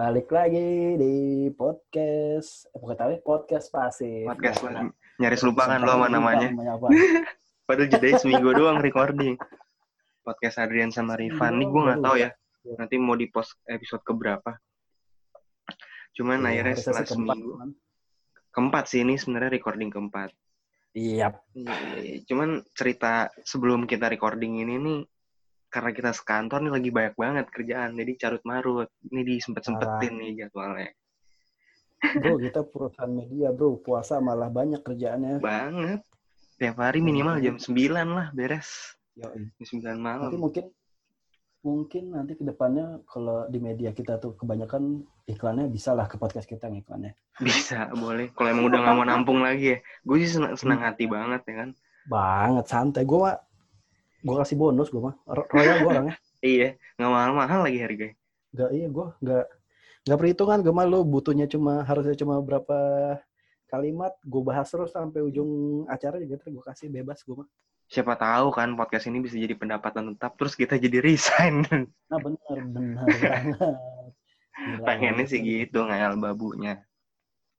Balik lagi di podcast, eh, bukan tahu ya, podcast pasif. podcast Nah. Nyaris lupa kan lo sama namanya. Padahal jeda seminggu doang recording. Podcast Adrian sama Rifan. Nih gue nggak tahu ya. Nanti mau di post episode keberapa. Cuman Iya, akhirnya setelah keempat, seminggu. kan. Keempat sih ini sebenarnya recording keempat. Iya, Iya, Cuman cerita sebelum kita recording ini nih karena kita sekantor nih lagi banyak banget kerjaan jadi carut marut ini disempet sempetin nih jadwalnya bro kita perusahaan media bro, puasa malah banyak kerjaannya. banget tiap hari minimal jam 9 lah beres Yoi. jam 9 Nanti malam mungkin mungkin nanti ke depannya kalau di media kita tuh kebanyakan iklannya bisa lah ke podcast kita ngiklannya. Bisa, boleh. Kalau emang udah nggak mau nampung lagi ya. Gue sih senang, senang hati banget ya kan. Banget santai gue gue kasih bonus gue mah. Ro- royal gue orangnya. Iya, nggak mahal-mahal lagi harganya. Gak iya gue gak gak perhitungan gue mah lu butuhnya cuma harusnya cuma berapa kalimat gue bahas terus sampai ujung acara juga terus gue kasih bebas gue mah. Siapa tahu kan podcast ini bisa jadi pendapatan tetap, terus kita jadi resign. nah banget. Gila Pengennya sih gitu, ngayal babunya.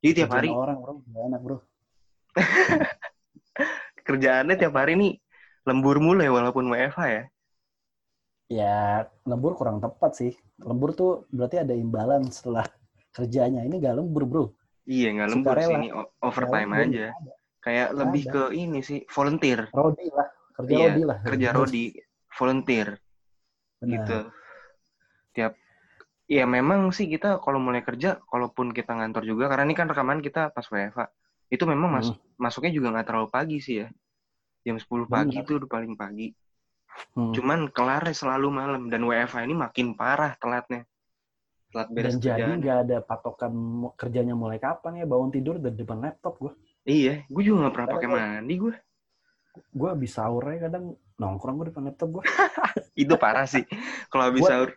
Jadi tiap hari, orang bro. Gak enak bro? Kerjaannya tiap hari nih lembur mulu ya, walaupun WFH ya. ya lembur kurang tepat sih lembur tuh berarti ada imbalan setelah kerjanya ini gak lembur bro Iya, nggak lembur sih, ini overtime Lembur aja. ada. Kayak Nggak lebih ada. ke ini sih, volunteer. rodi lah kerja Iya, rodi lah Kerja rodi, volunteer. Benar. gitu. Tiap ya memang sih kita kalau mulai kerja, kalaupun kita ngantor juga, karena ini kan rekaman kita pas WFA, itu memang mas Hmm. masuknya juga nggak terlalu pagi sih ya. Jam 10 pagi itu udah paling pagi. Hmm. Cuman kelarnya selalu malam dan WFA ini makin parah telatnya. Telat beres dan jadi kerjaan. nggak ada patokan kerjanya mulai kapan ya bangun tidur dari depan laptop gue Iya, gue juga nggak pernah pakai mandi gue. gue habis sahur ya kadang nongkrong gue depan laptop gue Itu parah sih. Kalau habis sahur,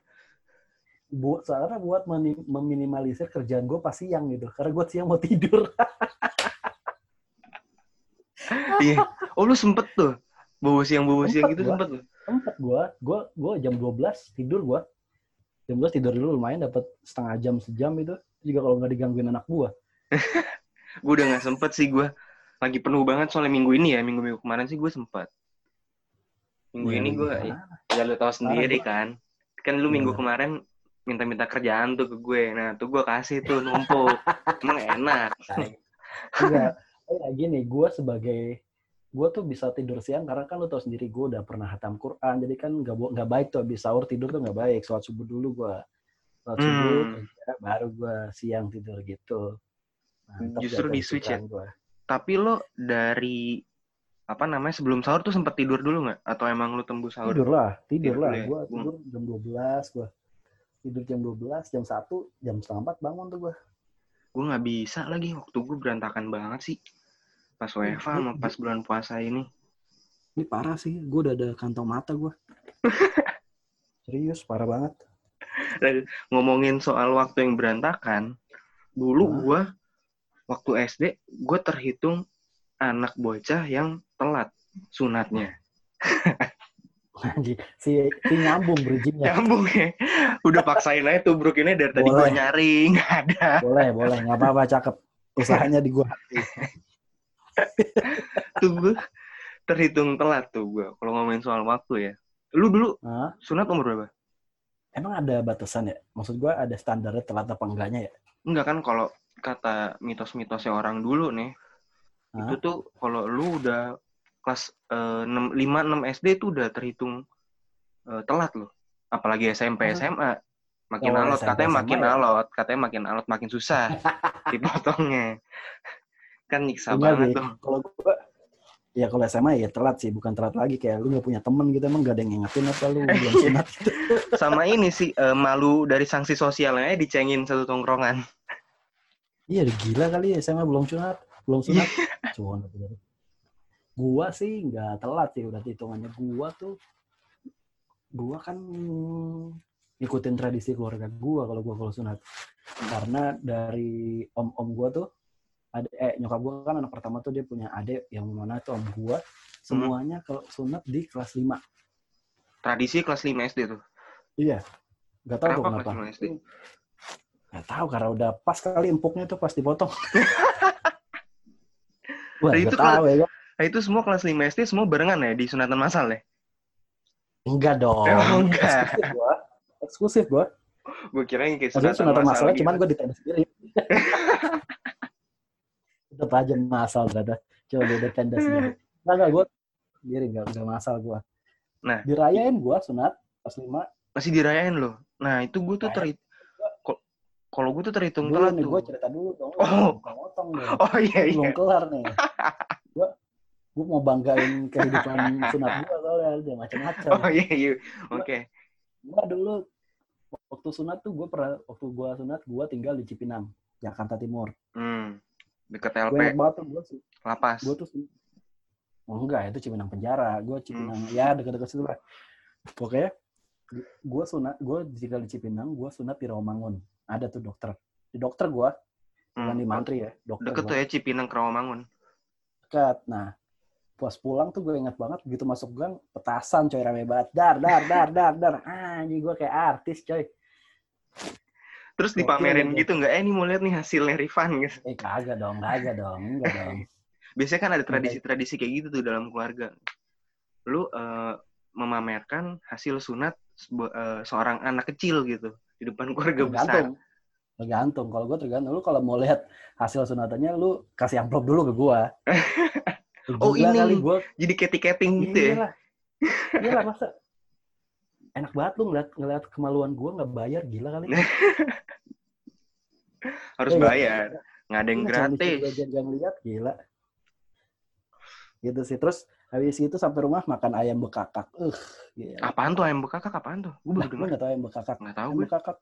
buat soalnya buat meminimalisir kerjaan gue pas siang gitu karena gue siang mau tidur iya. Oh lu sempet tuh? Bawa siang bawa siang gitu gua. sempet tuh. sempet gue gue gue jam 12 tidur gue jam 12 tidur dulu lumayan dapat setengah jam sejam itu. Juga kalau nggak digangguin anak gue gue udah nggak sempet sih gue lagi penuh banget soalnya minggu ini ya minggu minggu kemarin sih gue sempet. Minggu Iya, ini gue ya lu tahu sendiri gua. kan. Kan lu minggu Iya. kemarin minta-minta kerjaan tuh ke gue. Nah tuh gue kasih tuh numpuk. Emang enak. Enggak ya gini gue sebagai gue tuh bisa tidur siang karena kan lu tau sendiri gue udah pernah hatam Quran. Jadi kan nggak nggak baik tuh habis sahur tidur tuh nggak baik. Sholat subuh dulu gue sholat subuh Hmm. kerja, baru gue siang tidur gitu. Mantap Justru jatuh di switch ya? gua. tapi lo dari apa namanya sebelum sahur tuh sempet tidur dulu nggak? Atau emang lu tembus sahur? Tidur lah tidur Tidur lah. ya? gue Gua- tidur jam 12 gue tidur jam 12 jam 1 jam setengah bangun tuh gue gue nggak bisa lagi. Waktu gue berantakan banget sih. Pas WFA sama gua- pas bulan puasa ini. Ini parah sih. Gue udah ada kantong mata gue serius parah banget. Ngomongin soal waktu yang berantakan, dulu Hah? gua waktu SD gue terhitung anak bocah yang telat sunatnya. Anjing, si, si nyambung bridgingnya Nyambung ya. Udah paksain aja tuh bruk ini dari tadi gua Boleh. nyari nggak ada. boleh boleh nggak apa-apa cakep usahanya di gue Tuh gue terhitung telat tuh gua kalau ngomongin soal waktu ya. Lu dulu Hah? sunat umur berapa? emang ada batasan ya maksud gue ada standarnya telat apa enggaknya ya Enggak kan kalau kata mitos-mitosnya orang dulu nih, Hah? itu tuh kalau lu udah kelas eh, 6, 5 6 SD itu udah terhitung eh, telat loh. Apalagi SMP. SMA makin Oh, alot SMP, katanya makin SMA ya? alot, katanya makin alot makin susah dipotongnya. Kan nyiksa Enggak banget sih. tuh. kalau gue ya kalau SMA ya telat sih bukan telat lagi kayak lu nggak punya temen gitu emang gak ada yang ngingetin apa lu belum Iya. sunat gitu. Sama ini sih eh, malu dari sanksi sosialnya dicengin satu tongkrongan. iya gila kali ya SMA belum sunat belum sunat Iya. Gua sih nggak telat sih udah hitungannya gua tuh gua kan ngikutin tradisi keluarga gua kalau gua kalau sunat karena dari om om gua tuh ada eh nyokap gua kan anak pertama tuh dia punya adik yang mana tuh om gua semuanya kalau sunat di kelas 5 Tradisi kelas 5 SD tuh. iya nggak tahu Kenapa kenapa kelas 5 SD? Nggak tahu karena udah pas kali empuknya tuh pas dipotong. Wah, Nah, itu tahu ya. Nah, itu semua kelas 5 SD semua barengan ya di sunatan masal ya? Enggak dong. Oh, enggak. Eksklusif gua. Eksklusif gua. Gue kira yang kayak Maksudnya sunatan, sunatan masal gitu. cuman gue di tenda sendiri. Tetap aja masal ternyata. Coba beda tenda sendiri. Enggak, enggak, gue sendiri, enggak, enggak masal gue. Nah. Dirayain gue sunat pas lima. Masih dirayain loh. Nah, itu gue tuh terhitung. Kalau gue tuh terhitung Dulu telat nih, tuh. gue cerita dulu dong. Oh. Bukan Motong dong. Oh iya iya. Belum kelar nih. Gue gue mau banggain kehidupan sunat gue soalnya ada macam-macam. Oh iya iya. Oke. Gue dulu waktu sunat tuh gue pernah waktu gue sunat gue tinggal di Cipinang, Jakarta Timur. Hmm. Deket Gue LP ingat banget tuh gue lapas. gue tuh oh enggak itu Cipinang penjara gue Cipinang ya dekat-dekat situ lah pokoknya gue sunat gue tinggal di Cipinang gue sunat di Rawamangun ada tuh dokter di dokter gue bukan Hmm. di mantri ya dokter Deket gua. tuh ya Cipinang ke Rawamangun. dekat nah pas pulang tuh gue ingat banget begitu masuk gang petasan coy rame banget dar dar dar dar dar ini gue kayak artis coy Terus dipamerin oke. gitu nggak? Eh ini mau lihat nih hasilnya Rifan gitu. eh kagak dong kagak dong enggak dong Biasanya kan ada tradisi-tradisi kayak gitu tuh dalam keluarga. Lu eh, memamerkan hasil sunat eh, seorang anak kecil gitu di depan keluarga besar. tergantung tergantung kalau gue tergantung lu kalau mau lihat hasil sunatannya lu kasih amplop dulu ke gue Oh, Gila ini. kali gue Jadi ketik-keting gitu ya. Iya lah. Masa enak banget lu ngeliat ngeliat kemaluan gue nggak bayar gila kali. Harus Iya, bayar. Nggak ada yang Iya, gratis. nggak ngeliat gila. Gitu sih terus habis itu sampai rumah makan ayam bekakak. Uh, gila. Apaan tuh ayam bekakak? Apaan tuh? Gue Nah, dengar. nggak tahu ayam bekakak. Nggak tahu Ayam gue. bekakak.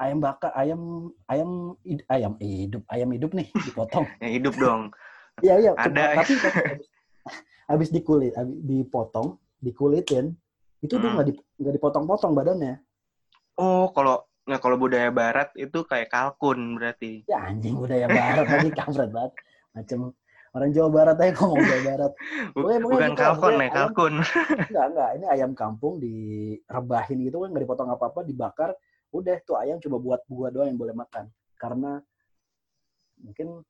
Ayam bakar, ayam ayam ayam hidup, ayam hidup nih dipotong. Yang hidup dong. Iya iya. Ada. cuma- Tapi tapi habis, dikulit, habis dipotong, dikulitin, itu tuh Hmm. nggak di- nggak dipotong-potong badannya. Oh, kalau nggak kalau budaya barat itu kayak kalkun berarti. Ya anjing budaya barat lagi kampret banget. Macam orang Jawa Barat aja ngomong Jawa Barat. Pokoknya- Bukan gitu, kalkun pokoknya ya, kalkun. Enggak, enggak. Ini ayam kampung direbahin gitu kan nggak dipotong apa-apa, dibakar. Udah tuh ayam coba buat gua doang yang boleh makan. Karena mungkin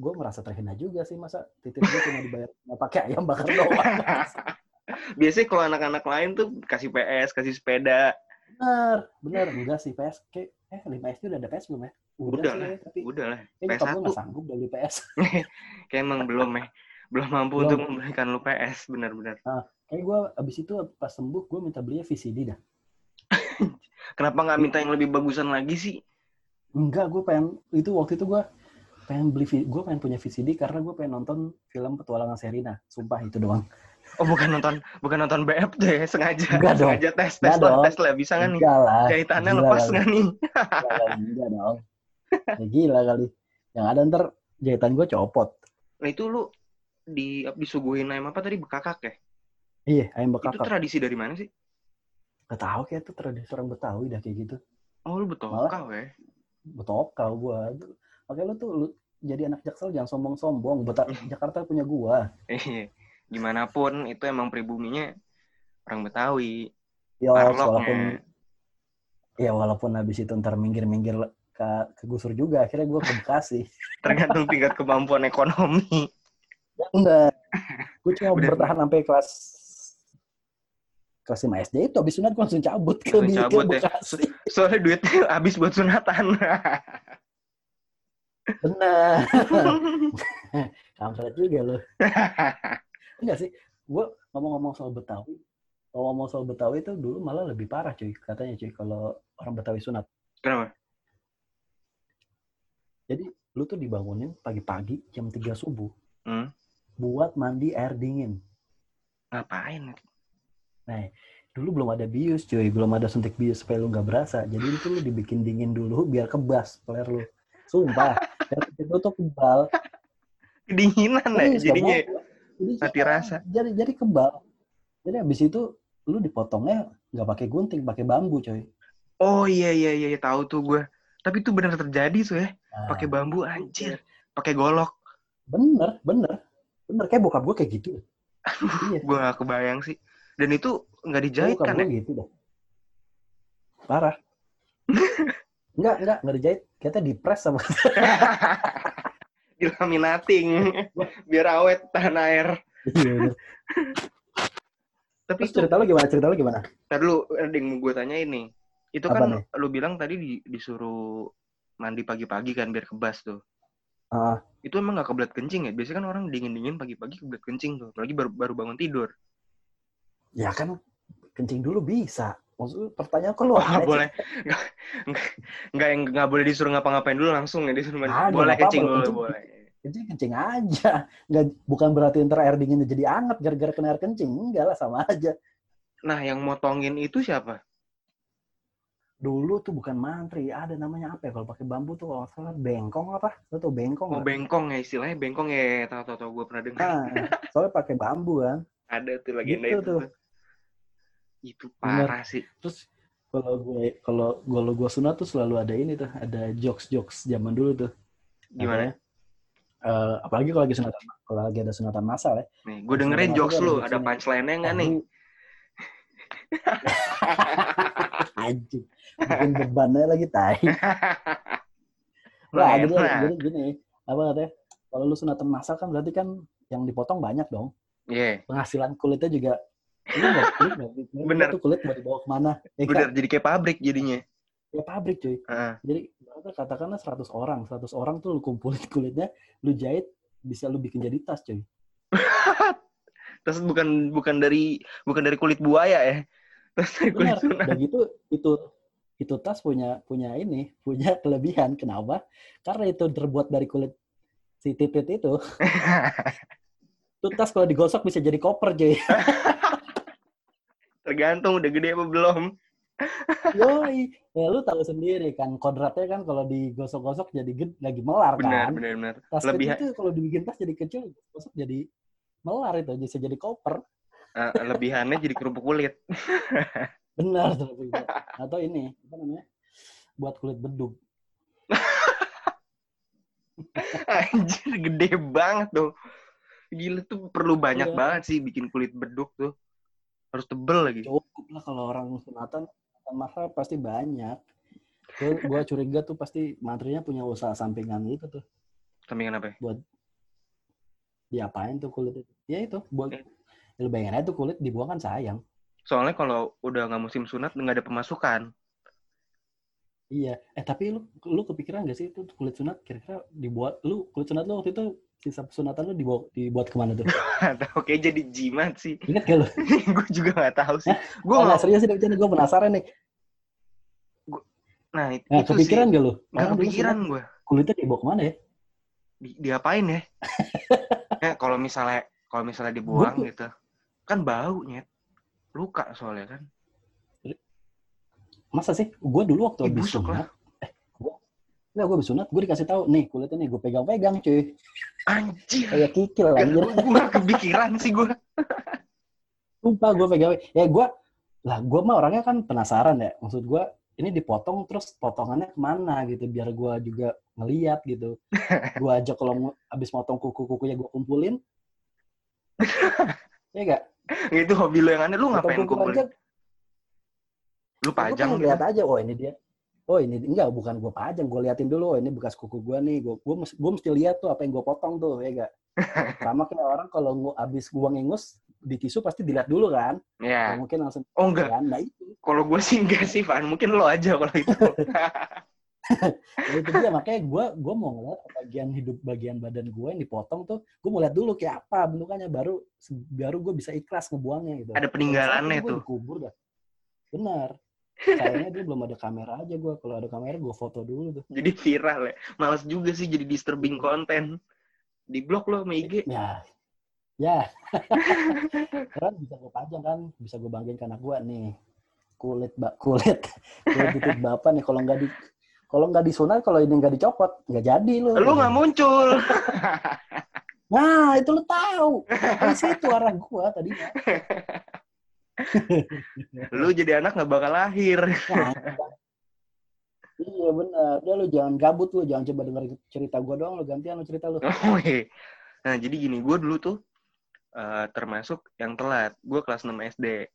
gue merasa terhina juga sih masa titip gue cuma dibayar nggak pakai ayam bakar doang. Biasanya kalau anak-anak lain tuh kasih PS, kasih sepeda. Bener, bener. Enggak sih PS. Kayak, eh 5 SD udah ada PS belum ya? Udah sih, lah. tapi Udah lah, kayaknya nyokap gue PS1. nggak sanggup beli PS. Kayak emang belum ya. Belum mampu Belum. untuk membelikan lu PS, benar-benar. Kayak gue abis itu pas sembuh gue minta belinya VCD dah. Kenapa nggak minta yang lebih bagusan lagi sih? Enggak, gue pengen itu waktu itu gue pengen beli gue pengen punya VCD karena gue pengen nonton film petualangan Serina. Sumpah itu doang. Oh, bukan nonton bukan nonton BF ya, sengaja. Enggak dong. sengaja tes tes lah, tes lah bisa nggak nih? Lah. Jahitannya Gila lepas nggak nih? Enggak dong. Ya, gila kali. Yang ada ntar jahitan gue copot. Nah, itu lu di disuguhin ayam apa tadi bekakak ya? Iya, ayam Itu bekakak. tradisi dari mana sih? Gak tau kayak itu tradisi orang Betawi dah kayak gitu. Oh, lu betul Malah- kau ya. Betokal gue. Makanya lu tuh lu jadi anak jaksel jangan sombong-sombong. Jakarta punya gua. Iya. Gimana pun itu emang pribuminya orang Betawi. Yo, walaupun ya walaupun habis itu ntar minggir-minggir ke, ke gusur juga. Akhirnya gue ke Bekasi. Tergantung tingkat kemampuan ekonomi. Enggak. Gue cuma Udah. bertahan sampai kelas kelas 5 SD itu habis sunat gue langsung cabut ke, Langsung di, ke cabut ya. Bekasi. Soalnya duitnya habis buat sunatan. Benar. Kampret juga lo. Enggak sih. Gue ngomong-ngomong soal Betawi. Ngomong soal Betawi itu dulu malah lebih parah cuy. Katanya cuy kalau orang Betawi sunat. Kenapa? Jadi lu tuh dibangunin pagi-pagi jam 3 subuh. Hmm. Buat mandi air dingin. Ngapain? Nah, dulu belum ada bius cuy. Belum ada suntik bius supaya lu nggak berasa. Jadi itu lu dibikin dingin dulu biar kebas peler lu. Sumpah. Itu tuh kebal. Kedinginan ya jadinya. Jadi, mati rasa. Jadi jadi kebal. Jadi habis itu lu dipotongnya nggak pakai gunting, pakai bambu, coy. Oh iya iya iya tahu tuh gue. Tapi itu benar terjadi tuh ya. Nah, Pakai bambu anjir. Pakai golok. bener, bener. Bener kayak bokap gue kayak gitu. iya. Gue gak kebayang sih. Dan itu nggak dijahit kan ya? gitu dah. Parah. Enggak, enggak, enggak dijahit. Kita dipres sama. Dilaminating. Biar awet tahan air. Iya, bener. Tapi Terus itu, cerita lu gimana? Cerita lu gimana? ada yang mau gue tanya ini. Itu Apa kan nih? lu bilang tadi di- disuruh mandi pagi-pagi kan biar kebas tuh. Ah, Itu emang gak kebelet kencing ya? Biasanya kan orang dingin-dingin pagi-pagi kebelet kencing tuh. Apalagi baru, baru bangun tidur. ya kan kencing dulu bisa. Maksudnya pertanyaan kok lu Oh, boleh. Nggak, nggak, nggak, yang nggak boleh disuruh ngapa-ngapain dulu langsung ya disuruh. Ada, boleh kencing dulu, kencing. boleh. Kencing kencing aja. Nggak, bukan berarti ntar air dinginnya jadi anget gara-gara kena air kencing. Enggak lah, sama aja. Nah, yang motongin itu siapa? Dulu tuh bukan mantri, ada namanya apa ya? Kalau pakai bambu tuh kalau salah bengkong apa? Tau bengkong Oh, bengkong ya istilahnya. Bengkong ya, tahu-tahu tahu gue pernah dengar. Nah, soalnya pakai bambu kan. Ada tuh legenda Gitu itu. tuh. tuh. Itu parah sih. Terus kalau gue kalau kalau gue sunat tuh selalu ada ini tuh, ada jokes-jokes zaman dulu tuh. Gimana? Eh, apalagi kalau lagi sunatan kalau lagi ada sunatan masal ya. Nih, gue dengerin ada jokes lu. ada Ada punchline-nya nggak nih? Anjing. Bikin bebannya lagi tai. Lah, Nah, jadi, gini, apa katanya? Kalau lu sunatan masal kan berarti kan yang dipotong banyak dong. Iya, Penghasilan kulitnya juga ini nggak kulit nggak nggak- Bener. tuh kulit mau dibawa ke mana? Ya kan? bener. Jadi kayak pabrik jadinya. Ya pabrik cuy. Heeh. Jadi katakanlah 100 orang, 100 orang tuh lu kumpulin kulitnya, lu jahit bisa lu bikin jadi tas cuy. Terus bukan bukan dari bukan dari kulit buaya ya. Terus dari kulit Benar. tuna. Udah gitu itu itu tas punya punya ini, punya kelebihan. Kenapa? Karena itu terbuat dari kulit si titit itu. Itu tas kalau digosok bisa jadi koper cuy. Tergantung udah gede apa belum. Yoi. Ya, lu tahu sendiri kan kodratnya kan kalau digosok-gosok jadi gede, lagi melar Benar, kan. benar, benar. Tas Lebih kecil itu kalau dibikin tas jadi kecil, gosok jadi melar itu bisa jadi koper. eh, lebihannya jadi kerupuk kulit. Benar tuh. Atau ini, apa namanya? Buat kulit bedug. Anjir, gede banget tuh. Gila tuh perlu banyak Iya. banget sih bikin kulit beduk tuh. Harus tebel lagi. Cukup lah kalau orang sunatan, masal pasti banyak. Gue gua curiga tuh pasti mantrinya punya usaha sampingan itu tuh. Sampingan apa ya? Buat diapain tuh kulit itu. Ya itu, buat Eh. ya, lu bayangin aja tuh kulit dibuang kan sayang. Soalnya kalau udah nggak musim sunat nggak ada pemasukan. Iya. Eh tapi lu lu kepikiran gak sih itu kulit sunat kira-kira dibuat lu kulit sunat lu waktu itu sisa sunatan lu dibawa, dibuat ke mana tuh? Atau kayak jadi jimat sih. Ingat gak lu? gue juga nggak tahu sih. Gue Oh, nggak. serius sih bercanda gue penasaran nih. Nah it- Nah, itu kepikiran sih. gak lu? Dulu kepikiran gue. kulitnya dibawa ke mana ya? Di, diapain ya? ya kalau misalnya kalau misalnya dibuang Gua tuh- gitu, kan bau nyet. Luka soalnya kan. Masa sih? Gue dulu waktu Ih, habis sunat, Enggak, gue habis sunat, gue dikasih tahu nih kulitnya nih gue pegang-pegang cuy. Anjir. Kayak kikil anjir. Gue kepikiran sih gue. Sumpah gue pegang. Ya gue, lah gue mah orangnya kan penasaran ya. Maksud gue, ini dipotong terus potongannya ke mana gitu. Biar gue juga ngeliat gitu. Gue aja kalau abis motong kuku-kukunya gue kumpulin. ya gak? Itu hobi lu yang aneh. Lu ngapain kumpulin? aja, Lu pajang gitu. lihat aja. Oh ini dia. Oh ini enggak bukan gue pajang, gue liatin dulu. Oh ini bekas kuku gue nih. Gue gue mesti, gue mesti lihat tuh apa yang gue potong tuh, ya gak? Sama kayak orang kalau ngu, abis buang ingus di tisu pasti dilihat dulu kan. Ya. Nggak mungkin langsung Oh enggak. kan. Nah itu, Kalau gue sih enggak sih, Van. Mungkin lo aja kalau itu. Ya, itu dia makanya gue gue mau ngeliat bagian hidup bagian badan gue yang dipotong tuh, gue mau lihat dulu kayak apa bentukannya baru baru gue bisa ikhlas ngebuangnya gitu. Ada peninggalannya tuh. Dikubur dah. Benar. Sayangnya dia belum ada kamera aja gue. Kalau ada kamera gue foto dulu tuh. Jadi viral ya. Males juga sih jadi disturbing konten. Di blok lo sama IG. Ya, ya. kan bisa gue pajang kan, bisa gue banggain ke anak gue nih. Kulit bak kulit kulit titik bapak nih kalau nggak di kalau nggak disunat kalau ini nggak dicopot nggak jadi lu. Lu nggak muncul. Nah itu lu tahu. Di situ arah gua tadinya. Lu jadi anak nggak bakal lahir. Nah, iya benar. Udah lu jangan gabut lu, jangan coba denger cerita gua doang lu gantian lu cerita lu. Oh, iya. Nah, jadi gini, gue dulu tuh eh, termasuk yang telat. Gue kelas 6 SD.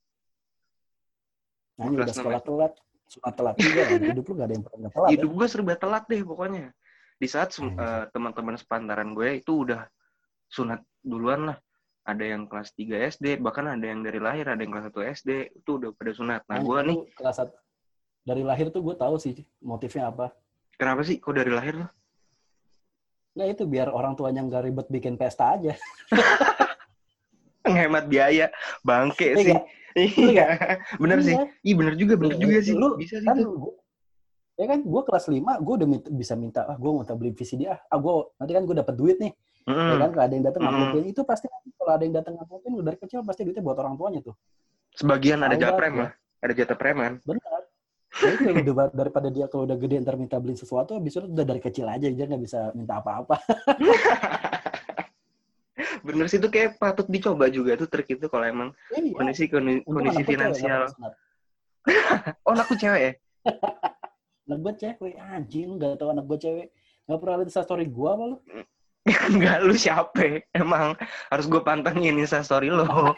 Nah, ini udah sekolah telat. sunat telat juga hidup lu gak ada yang pernah telat hidup ya? gue serba telat deh pokoknya di saat eh, teman-teman sepantaran gue itu udah sunat duluan lah ada yang kelas 3 SD bahkan ada yang dari lahir ada yang kelas 1 SD itu udah pada sunat. Nah Anjir, gue nih tuh kelas satu dari lahir tuh gue tahu sih motifnya apa. Kenapa sih? Kok dari lahir lo Nah itu biar orang tuanya nggak ribet bikin pesta aja. ngehemat biaya. Bangke Iya sih. nggak? iya. Bener sih. Iya. iya bener juga bener Iya, juga sih. Lu bisa sih kan tuh. gua- ya kan gue kelas 5 gue udah minta- bisa minta ah gue mau beli VCD ah ah gue nanti kan gue dapat duit nih ya Mm-mm. kan? Kalau ada yang datang ngamplopin itu pasti kalau ada yang datang ngamplopin lu dari kecil pasti duitnya buat orang tuanya tuh. Sebagian ada jatah preman. gua. ada jatah preman. Benar. Ya itu udah- daripada dia kalau udah gede ntar minta beli sesuatu habis itu udah dari kecil aja dia nggak bisa minta apa-apa. Bener sih itu kayak patut dicoba juga tuh trik itu kalau emang iya. kondisi kondisi cewek, nggak finansial sunat. oh anakku cewek ya? Anak gue cewek anjing lu nggak tahu anak gue cewek. Nggak pernah lihat story gue apa lu Enggak, lu siapa? Emang harus gue pantengin instastory lo.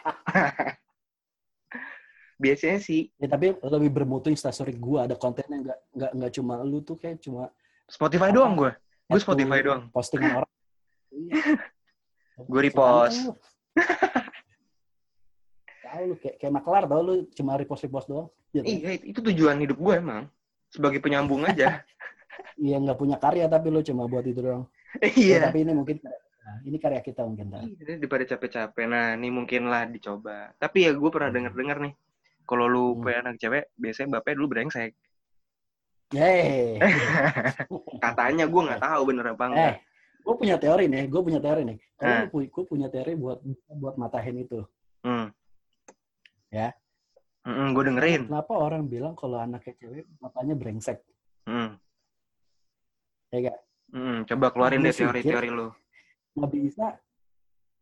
Biasanya sih ya tapi lebih bermutu instastory gue ada kontennya nggak nggak nggak cuma lu tuh kayak cuma Spotify doang gue. Gue Spotify doang. postingan orang Iya. Gue repost. Tahu lu kayak kayak maklar tau lu cuma repost repost doang gitu. Iya, itu tujuan hidup gue emang. Sebagai penyambung aja. iya nggak punya karya tapi lu cuma buat itu doang Ya, iya. tapi ini mungkin nah, ini karya kita mungkin. Iya, daripada capek-capek. Nah, ini mungkin lah dicoba. Tapi ya gue pernah denger-denger nih. Kalau lu Hmm. punya anak cewek, biasanya bapaknya dulu brengsek. Yeay. Katanya gue nggak tahu bener apa enggak. eh gue punya teori nih gue punya teori nih kalau Eh. gue punya teori buat buat matahin itu Hmm. Ya. gue dengerin. kenapa orang bilang kalau anaknya cewek bapaknya brengsek Hmm. ya gak Hmm, coba keluarin Gua deh teori-teori lu. nggak bisa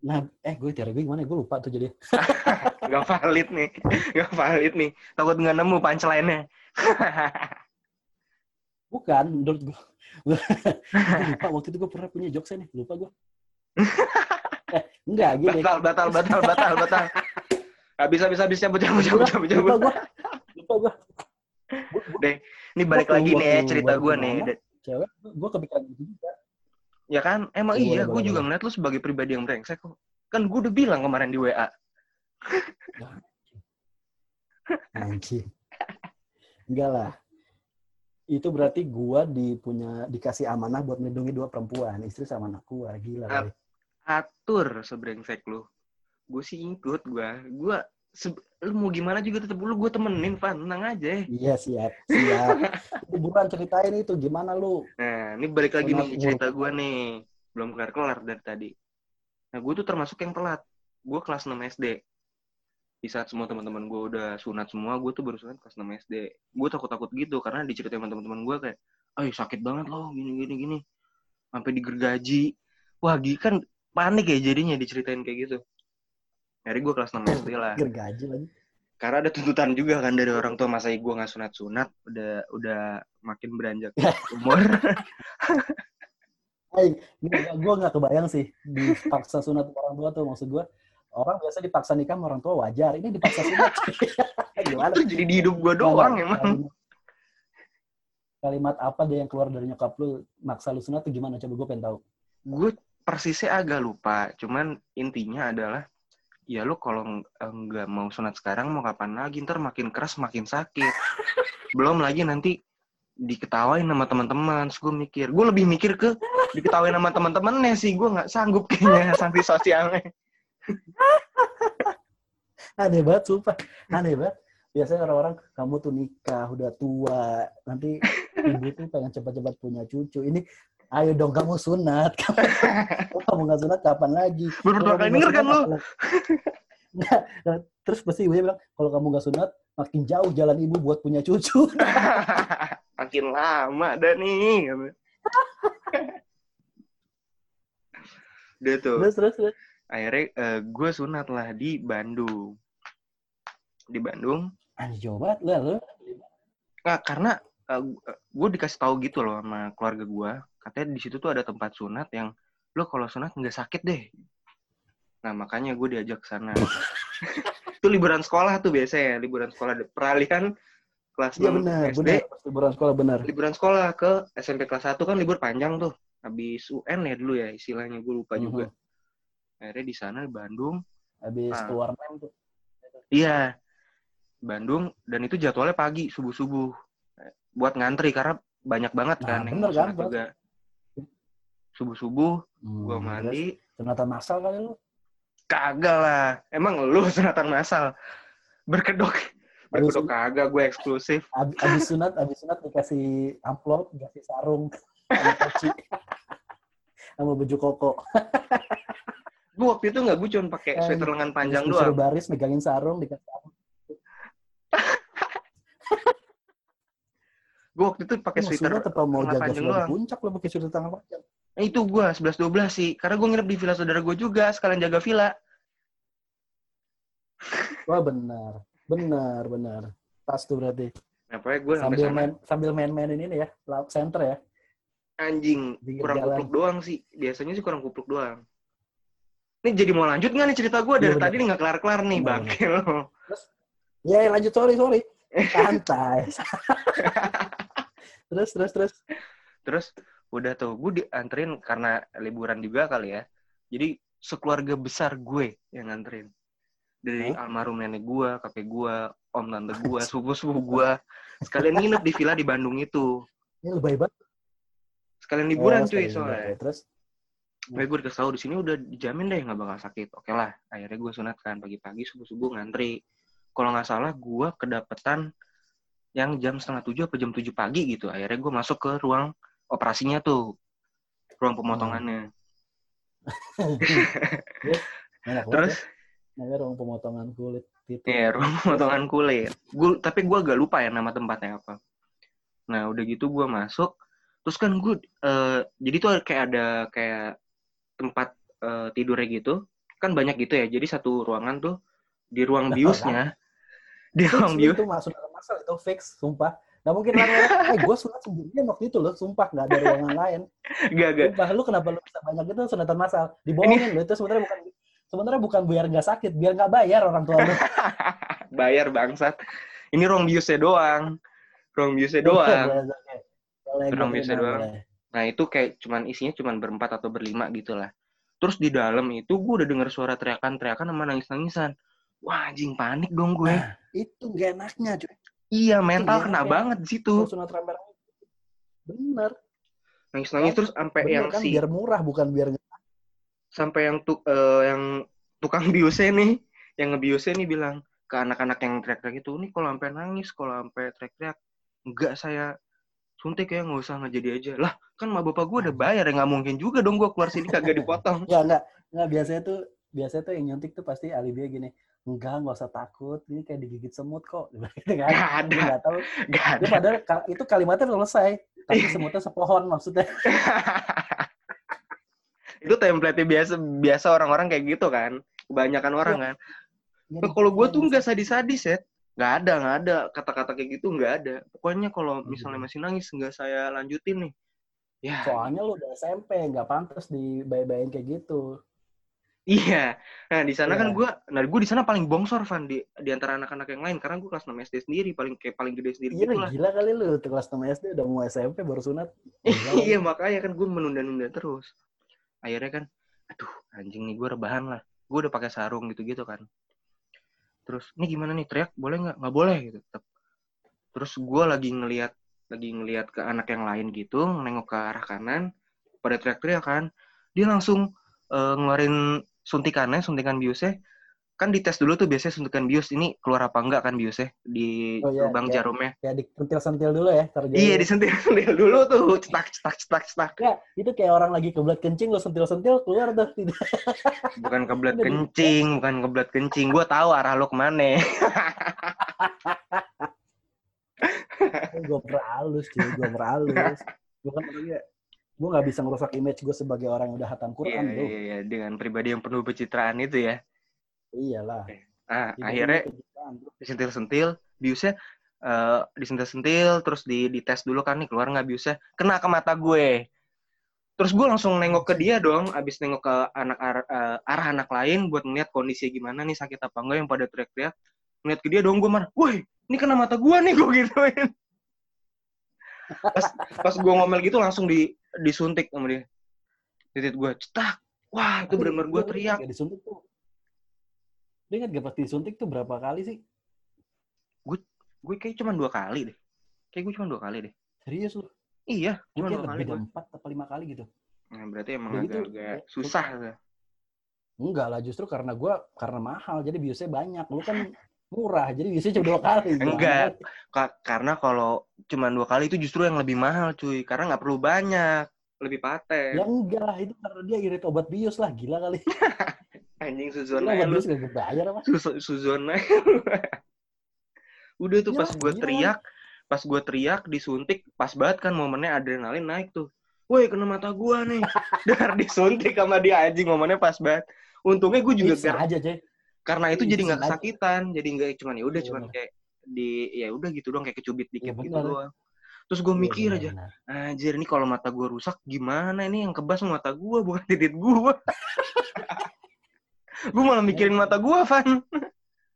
nah eh gue teori gue gimana gue lupa tuh jadi Gak valid nih. Gak valid nih. Takut nggak nemu punchline-nya. bukan menurut gue gue lupa waktu itu gue pernah punya jokesnya nih lupa gue eh enggak gini batal, batal, batal, batal, batal. Habis, habis, habis. Cabut, cabut, cabut, cabut, cabut. lupa gue lupa gue Ini balik lagi nih ya, cerita gue nih. Cewek gue kepikiran gitu juga Ya kan? Emang iya, boleh, gue juga ngeliat lu sebagai pribadi yang brengsek kok. Kan gue udah bilang kemarin di WA. Anjing. Enggak lah. Itu berarti gua di punya dikasih amanah buat melindungi dua perempuan, istri sama anak gua. Gila. Atur sebrengsek lu. Gue sih ikut gue. Gue, se- lu mau gimana juga tetep lu gue temenin, Van. Tenang aja. Iya, siap. Siap. Buruan ceritain itu gimana lu? Nah, ini balik lagi nih cerita gue nih. Belum kelar-kelar dari tadi. Nah, gue tuh termasuk yang telat. Gue kelas 6 SD. Di saat semua teman-teman gue udah sunat semua, gue tuh baru sunat kelas 6 SD. Gue takut-takut gitu, karena diceritain sama teman-teman gue kayak, ayo sakit banget loh, gini, gini, gini. Sampai digergaji. Wah, gitu kan panik ya jadinya diceritain kayak gitu. Hari gue kelas 6 SD lah. Gergaji lagi. Karena ada tuntutan juga kan dari orang tua masa gue nggak sunat-sunat, udah udah makin beranjak umur. Gua nggak kebayang sih dipaksa sunat orang tua tuh maksud gua. Orang biasa dipaksa nikah sama orang tua wajar. Ini dipaksa sunat. gimana? itu jadi di hidup gue doang emang. Kalimat, kalimat apa deh yang keluar dari nyokap lu maksa lu sunat tuh gimana? Coba gue pengen tahu. Gue persisnya agak lupa, cuman intinya adalah ya lu kalau ng- nggak mau sunat sekarang mau kapan lagi ntar makin keras makin sakit. Belum lagi nanti diketawain sama teman-teman. Gue mikir, gue lebih mikir ke diketawain sama teman-temannya sih. Gue nggak sanggup kayaknya sanksi sosialnya. Aneh banget, sumpah. Aneh banget. Biasanya orang-orang, kamu tuh nikah, udah tua. Nanti ibu tuh pengen cepat-cepat punya cucu. Ini, ayo dong kamu sunat. Kamu, kamu nggak sunat kapan lagi? Baru pertama kali denger kan? Nggak, nah, terus pasti ibunya bilang, kalau kamu nggak sunat, makin jauh jalan ibu buat punya cucu. makin lama dah nih. Udah tuh. terus, terus, terus. akhirnya gue sunat lah di Bandung di Bandung Aneh jauh banget. Lah, lu. nggak karena gue dikasih tahu gitu loh sama keluarga gue katanya di situ tuh ada tempat sunat yang lo kalau sunat nggak sakit deh nah makanya gue diajak ke sana itu liburan sekolah tuh biasanya liburan sekolah peralihan kelas 6 benar, SD, benar. Liburan sekolah benar. liburan sekolah ke SMP kelas 1 kan libur panjang tuh. Habis UN ya dulu ya istilahnya gue lupa Mhm. juga. Akhirnya di sana di Bandung, Habis Ah. keluar nem tuh. iya. Bandung dan itu jadwalnya pagi subuh-subuh. Buat ngantri karena banyak banget Nah, kan yang bener mau kan, sunat Bang? juga. Subuh-subuh Hmm, gua terus mandi, Sunatan masal kali lu. kagak lah. Emang lu sunatan masal. Berkedok. Berkedok kagak gue eksklusif. Ab- Abis sunat, abis sunat dikasih amplop, dikasih sarung, sama baju koko. Gue waktu itu nggak gue cuma pakai Eh, sweater lengan panjang doang. baris, megangin sarung, dikasih sarung. Gue waktu itu pakai sweater jaga panjang doang. puncak lo pakai sweater tangan panjang. Eh, itu gue 11-12 sih. Karena gue nginep di villa saudara gue juga. Sekalian jaga villa. Wah benar, benar, benar. Pas tuh berarti. Nah, pokoknya gue Sambil main, sambil main-mainin ini ya, lap center ya. Anjing. Pinggir Kurang jalan. kupluk doang sih. Biasanya sih kurang kupluk doang. Ini jadi mau lanjut nggak nih cerita gue? Dari bener. tadi nih nggak kelar-kelar nih. Bangke lo. Ya ya, lanjut, sorry, sorry. Santai. terus, terus, terus. Terus udah tuh gue dianterin karena liburan juga kali ya. Jadi sekeluarga besar gue yang nganterin. Dari Hah? almarhum nenek gue, kakek gue, om tante gue, sepupu-sepupu gue. Sekalian nginep di villa di Bandung itu. Ini lebay banget. Sekalian liburan Oh, cuy soalnya. Terus, Gue gue dikasih tahu di sini udah dijamin deh nggak bakal sakit. Oke lah, akhirnya gue sunat kan pagi-pagi subuh-subuh ngantri. Kalau nggak salah gue kedapetan yang jam setengah tujuh apa jam tujuh pagi gitu. Akhirnya gue masuk ke ruang operasinya tuh, ruang pemotongannya. enak banget Terus ya. Namanya ruang pemotongan kulit gitu. ya ruang pemotongan kulit. Gue tapi gue agak lupa ya nama tempatnya apa. Nah udah gitu gue masuk. Terus kan gue eh, jadi tuh kayak ada kayak tempat eh, tidurnya gitu. Kan banyak gitu ya. Jadi satu ruangan tuh di ruang biusnya. Di ruang bius. itu masuk dalam masal itu fix, sumpah. Gak mungkin orang eh gue sunat sendirian waktu itu loh, sumpah gak ada ruangan lain. Gak gak. Sumpah lu kenapa lu bisa banyak itu sunatan masal? Dibohongin lo itu sebenarnya bukan sebenarnya bukan biar nggak sakit, biar nggak bayar orang tua lu. Bayar bangsat. Ini ruang biusnya doang. Ruang biusnya doang. Boleh, Ruang biusnya doang. boleh. Nah itu kayak cuman isinya cuman berempat atau berlima gitu lah. Terus di dalam itu gue udah denger suara teriakan-teriakan sama nangis-nangisan. Wah anjing panik dong gue. Nah, itu gak enaknya cuy. Iya mental iya, kena kayak- banget di situ. Sunat rame Bener. Nangis-nangis terus sampai yang kan si biar murah bukan biar sampai yang tu, eh, yang tukang biusnya nih, yang ngebiusnya nih bilang ke anak-anak yang teriak-teriak itu, nih kalau sampai nangis, kalau sampai teriak-teriak, enggak saya suntik ya nggak usah nggak jadi aja. Lah kan ma bapak gue udah bayar ya nggak mungkin juga dong gue keluar sini kagak dipotong. Enggak, enggak. Enggak, biasanya tuh biasanya tuh yang nyuntik tuh pasti alibi gini. Enggak, enggak usah takut. Ini kayak digigit semut kok. Gitu kan. Gak ada, nggak tahu. gak Itu ada. padahal itu kalimatnya selesai. Tapi Iya. semutnya sepohon maksudnya. itu template biasa biasa orang-orang kayak gitu kan. Kebanyakan orang kan. Nah, kalau gue tuh yang nggak sadis-sadis ya. Nggak ada, nggak ada kata-kata kayak gitu nggak ada. Pokoknya kalau Hmm. misalnya masih nangis nggak saya lanjutin nih. Ya, Soalnya lu udah SMP, nggak pantas dibayang kayak gitu. Iya. Nah, di sana Iya. kan gue, nah gue di sana paling bongsor Van di di antara anak-anak yang lain karena gue kelas 6 SD sendiri, paling kayak paling gede sendiri Iya, gitu lah. gila kali lu. Tuh kelas 6 SD udah mau SMP baru sunat. Iya, makanya kan gue menunda-nunda terus. Akhirnya kan, aduh, anjing nih gue rebahan lah. Gue udah pakai sarung gitu-gitu kan. Terus, ini gimana nih teriak? Boleh nggak? Nggak boleh gitu. Tetep. Terus gue lagi ngelihat lagi ngelihat ke anak yang lain gitu, nengok ke arah kanan, pada teriak-teriak kan. Dia langsung eh, ngeluarin suntikannya, suntikan biusnya. Kan dites dulu tuh biasanya suntikan bius ini keluar apa enggak kan biusnya di Oh, iya, lubang iya. jarumnya. Kayak disentil-sentil dulu ya. terjadi. Iya, disentil-sentil dulu tuh, cetak cetak cetak cetak. Ya, itu kayak orang lagi kebelat kencing lu sentil-sentil keluar tuh. Bukan kebelat kencing, bukan kebelat kencing. Gue tahu arah lo ke mana. gue berhalus cuy, gue berhalus. Gue kan orangnya, gue nggak bisa ngerusak image gue sebagai orang yang udah hatam Iya, Quran bro. iya, iya, dengan pribadi yang penuh pencitraan itu ya. Iyalah. Ah, Tidak akhirnya disentil-sentil, biusnya eh disentil-sentil, terus di dites dulu kan nih keluar nggak biusnya, kena ke mata gue. Terus gue langsung nengok ke dia dong, abis nengok ke anak ar- eh, arah anak lain buat ngeliat kondisi gimana nih sakit apa enggak yang pada teriak-teriak. ngeliat ke dia dong gue marah woi ini kena mata gue nih gue gituin pas pas gue ngomel gitu langsung di disuntik sama dia titit gue cetak wah itu benar-benar gue teriak nggak disuntik tuh. Dia ingat gak pas disuntik tuh berapa kali sih? gue kayak cuma dua kali deh kayak gue cuma dua kali deh Serius lu? iya Gue cuma dua kali gue empat atau lima kali gitu. nah, berarti emang gitu, agak-agak ya, susah. Enggak lah, justru karena gue karena mahal, jadi biusnya banyak. Lu kan murah, jadi biusnya cuma dua kali. Gimana Enggak. Ka- karena kalau cuma dua kali itu justru yang lebih mahal cuy karena nggak perlu banyak lebih Ya paten enggak, itu karena dia irit obat bius lah, gila kali. anjing suzona obat lu bius gak kebayar apa? Sus- suzona udah tuh Ya, pas gue teriak pas gue teriak disuntik pas banget kan momennya adrenalin naik tuh woi kena mata gue nih dar disuntik sama dia anjing momennya pas banget untungnya gue juga Bisa aja, Cey. Karena itu Iya, jadi nggak kesakitan jadi nggak cuman ya udah Iya, cuman kayak di ya udah gitu dong kayak kecubit dikit Iya, gitu doang. Terus gue Iya, mikir aja anjir ini kalau mata gue rusak gimana ini yang kebas mata gue bukan titik gue gue malah mikirin mata gue Van.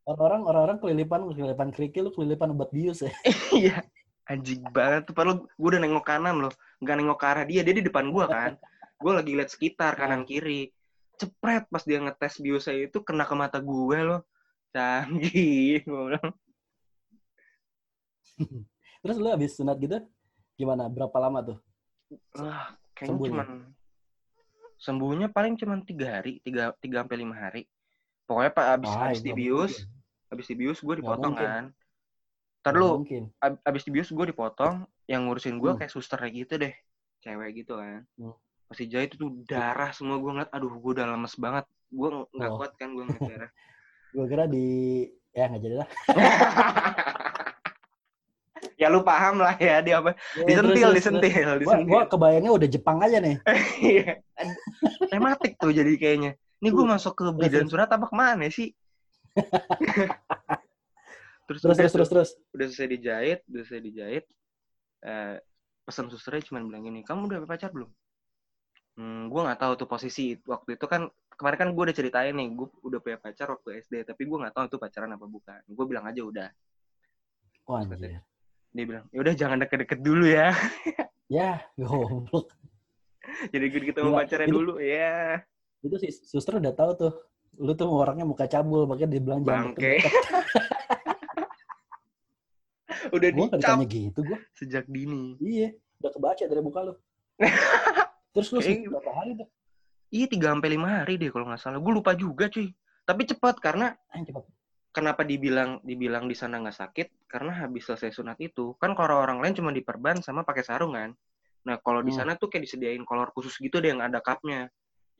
Orang-orang orang-orang kelilipan kelilipan kerikil, lu kelilipan obat bius ya. iya anjing banget tuh. Padahal gue udah nengok kanan loh nggak nengok ke arah dia dia di depan gue kan. Gue lagi lihat sekitar kanan kiri cepret pas dia ngetes biosnya itu kena ke mata gue loh canggih gue bilang Terus lu habis sunat gitu, gimana? Berapa lama tuh? Wah, kayaknya Sembuhnya? cuman sembuhnya paling cuman tiga hari, tiga tiga sampai lima hari. Pokoknya pak abis Wah, abis nggak dibius, abis dibius gue dipotong kan. Ntar Nggak lu Mungkin. ab- abis dibius gue dipotong, yang ngurusin gue Hmm. kayak suster gitu deh, cewek gitu kan. Hmm. Pasti jahit itu darah semua gue ngeliat, aduh gue udah lemes banget, gue nggak Oh. kuat kan gue ngeliat darah. Gue kira di... Ya, nggak jadi lah. ya lu paham lah ya dia apa? Ya, Disentil, terus, disentil, terus. Disentil. gua kebayangnya udah Jepang aja nih. Iya. Tematik tuh jadi kayaknya. Ini gue masuk ke bidan surat apa ke mana sih? terus, Terus, udah terus, tuh, terus, terus. udah selesai dijahit, udah selesai dijahit. Eh, pesan susternya cuma bilang gini, kamu udah pacar belum? Hmm, gue nggak tahu tuh posisi waktu itu kan kemarin kan gue udah ceritain nih, gue udah punya pacar waktu SD, tapi gue nggak tahu itu pacaran apa bukan. Gue bilang aja udah. Wah, anjir. Dia bilang, ya udah jangan deket-deket dulu ya. Ya, goblok. Jadi gue gitu sama Gila, pacarnya itu- dulu, ya. Itu sih suster udah tahu tuh. Lu tuh orangnya muka cabul, makanya dia bilang jangan deket-deket. udah Gua dicap ditanya gitu, gua. sejak dini. Iya, udah kebaca dari muka lu. Terus lu Kayak- sembuh berapa hari tuh? Iya tiga sampai lima hari deh kalau nggak salah. Gue lupa juga cuy. Tapi cepat karena cepet. kenapa dibilang dibilang di sana nggak sakit? Karena habis selesai sunat itu kan kalau orang lain cuma diperban sama pakai sarung kan. Nah kalau di Hmm. sana tuh kayak disediain kolor khusus gitu deh yang ada cupnya.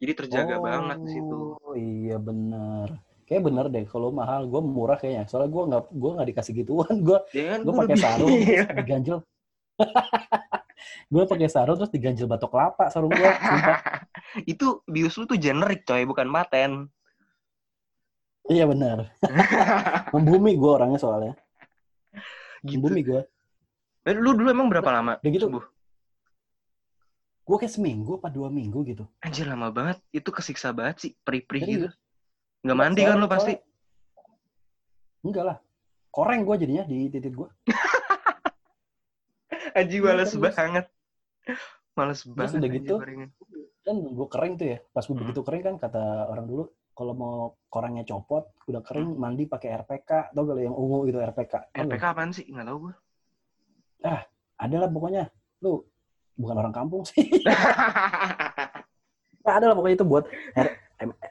Jadi terjaga banget di situ. Oh iya bener. Kayak bener deh kalau mahal gue murah kayaknya. Soalnya gue nggak gue nggak dikasih gituan. Gue Ya kan gue pakai sarung diganjel. gue pakai sarung terus diganjel batok kelapa sarung gue. itu bius lu tuh generik coy, bukan paten. iya bener. Membumi gue orangnya soalnya. gitu. Membumi gue. Eh, Lu dulu emang berapa lama? Udah gitu. sembuh? Gue kayak seminggu apa dua minggu gitu. Anjir lama banget. Itu kesiksa banget sih, perih-perih gitu. Nggak mandi kan lu pasti? Enggak lah. Koreng gue jadinya di titik gue. Anjing Iya, males terus. banget. Males banget. udah gitu, gorengan. Kan gue kering tuh ya. Pas gue Hmm. begitu kering kan kata orang dulu kalau mau korengnya copot, udah kering Hmm. mandi pakai RPK. Tau gak lo yang ungu gitu RPK? Tau RPK nggak? apaan sih? Nggak tahu gue. Ada lah pokoknya. Lu bukan orang kampung sih. Nah, ada lah pokoknya itu buat R,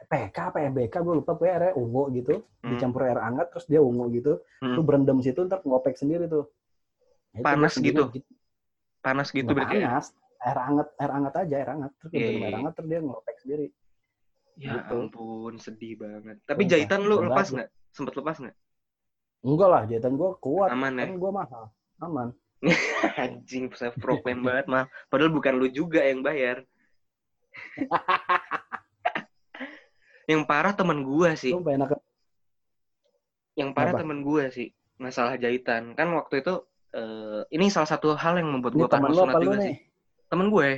PK apa MBK gue lupa pokoknya airnya ungu gitu Hmm. dicampur air hangat terus dia ungu gitu Hmm. lu berendam situ ntar ngopek sendiri tuh Nah, Panas gua sendiri gitu? Panas gitu Nggak berarti. ya? panas air hangat air hangat aja air hangat terus berendam iya, air iya. hangat terus dia ngopek sendiri Ya Gitu. ampun, sedih banget. Tapi Sumpah, jahitan lu lepas nggak? Sempet lepas nggak? enggak lah jahitan gue kuat Aman ya? kan gue mahal aman Anjing, self proclaim banget mah. Padahal bukan lu juga yang bayar. yang parah temen gua sih. Yang parah Apa? temen gua sih. Masalah jahitan. Kan waktu itu eh, ini salah satu hal yang membuat parno lu sunat juga nih sih. Temen gue.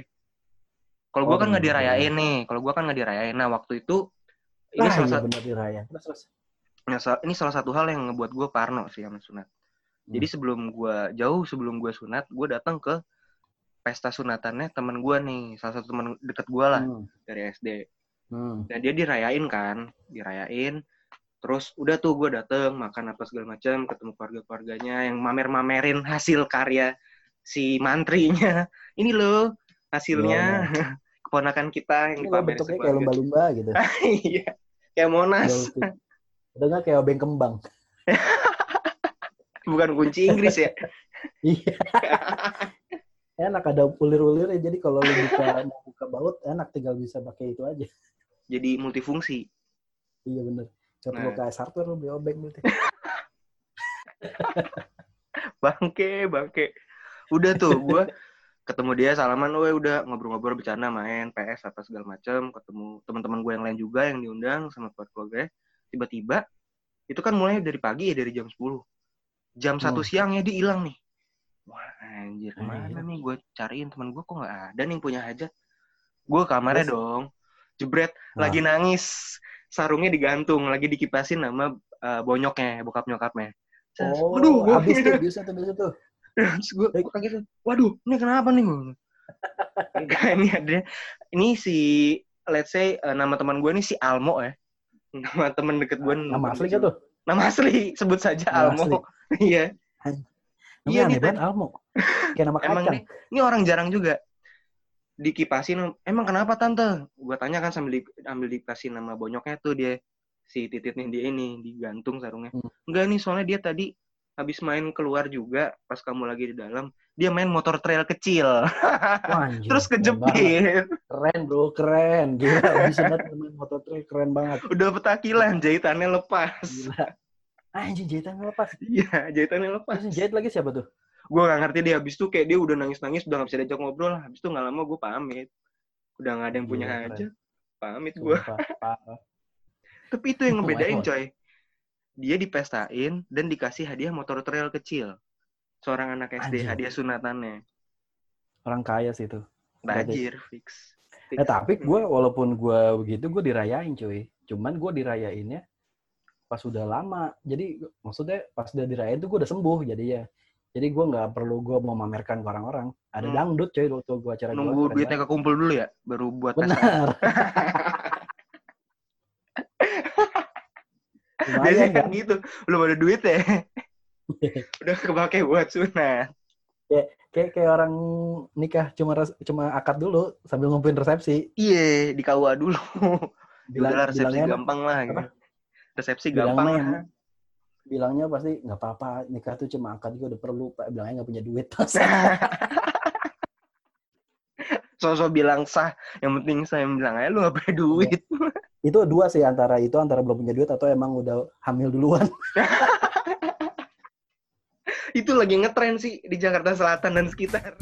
Kalau Oh, gua kan nggak temen dirayain nih. Kalau gua kan nggak dirayain. Nah waktu itu ini salah iya satu terus terus Nah, sa- ini salah satu hal yang ngebuat gue parno sih sama sunat. Jadi sebelum gue jauh sebelum gue sunat, gue datang ke pesta sunatannya teman gue nih, salah satu teman deket gue lah Hmm. dari SD. Hmm. Nah dia dirayain kan, dirayain. Terus udah tuh gue dateng makan apa segala macam, ketemu keluarga-keluarganya yang mamer-mamerin hasil karya si mantrinya. Ini loh hasilnya keponakan kita yang dipamerin bentuknya kayak lumba-lumba gitu. Iya, kayak Monas, Udah Udah nggak kayak obeng kembang. bukan kunci Inggris ya. Iya. enak ada ulir-ulir jadi kalau lu buka buka baut enak tinggal bisa pakai itu aja. Jadi multifungsi. Iya bener. Perlu Nah. kayak hardware lu beli obeng berarti. Bangke, bangke. Udah tuh gue ketemu dia salaman, we udah ngobrol-ngobrol bercanda main PS apa segala macam, ketemu teman-teman gue yang lain juga yang diundang sama keluarga Tiba-tiba itu kan mulai dari pagi ya dari jam 10. Jam satu siang ya dia hilang nih. Wah anjir ke mana Anjir. nih gue cariin teman gue kok nggak ada nih yang punya hajat. Gue ke kamarnya Terus? dong. Jebret Nah. lagi nangis. Sarungnya digantung, lagi dikipasin sama eh, bonyoknya, bokap nyokapnya. Oh, Waduh, gua habis tuh biasa tuh biasa tuh. Terus gue gue kaget tuh, waduh ini kenapa nih Enggak, ini ada ini si let's say eh, nama teman gue nih si Almo ya nama teman deket gue Nama asli gak tuh? nama asli sebut saja Nama Almo iya Iya, nih, Almo. Kayak nama emang kacang. nih ini orang jarang juga dikipasin emang kenapa tante gue tanya kan sambil di, ambil dikasih nama bonyoknya tuh dia si tititnya dia ini digantung sarungnya Hmm. enggak nih soalnya dia tadi habis main keluar juga pas kamu lagi di dalam dia main motor trail kecil Wah, terus kejepit Keren bro, keren. Gila, bisa banget main motor trail keren banget. udah petakilan jahitannya lepas Gila. Ah, Anjing jahitan lepas. iya jahitannya lepas Terus jahit lagi siapa tuh? Gue gak ngerti dia habis itu kayak dia udah nangis nangis udah gak bisa diajak ngobrol. Lah habis itu nggak lama gue pamit. Udah gak ada yang punya Gila, aja pamit gue tapi itu yang ngebedain coy. Dia dipestain dan dikasih hadiah motor trail kecil. Seorang anak SD Anjir. hadiah sunatannya. Orang kaya sih itu. Tajir fix. Eh tapi gue walaupun gue begitu gue dirayain cuy. Cuman gue dirayainnya pas udah lama. Jadi maksudnya pas udah dirayain tuh gue udah sembuh jadi ya. Jadi gue nggak perlu gue mau mamerkan ke orang-orang. Ada Hmm. dangdut cuy waktu gue acara gua, nunggu keren duitnya kekumpul dulu ya baru buat Benar. Biasanya kan? kan gitu belum ada duit ya udah kepake buat sunat Kayak kayak orang nikah cuma res- cuma akad dulu sambil ngumpulin resepsi. iya di KUA dulu Bilang, resepsi bilangnya gampang lah gitu. resepsi gampang yang- lah bilangnya pasti nggak apa-apa nikah tuh cuma akad gue udah perlu pak. Bilangnya nggak punya duit. Sosok bilang sah yang penting saya bilang aja lu gak punya duit. Itu dua sih antara itu antara belum punya duit atau emang udah hamil duluan. Itu lagi ngetren sih di Jakarta Selatan dan sekitar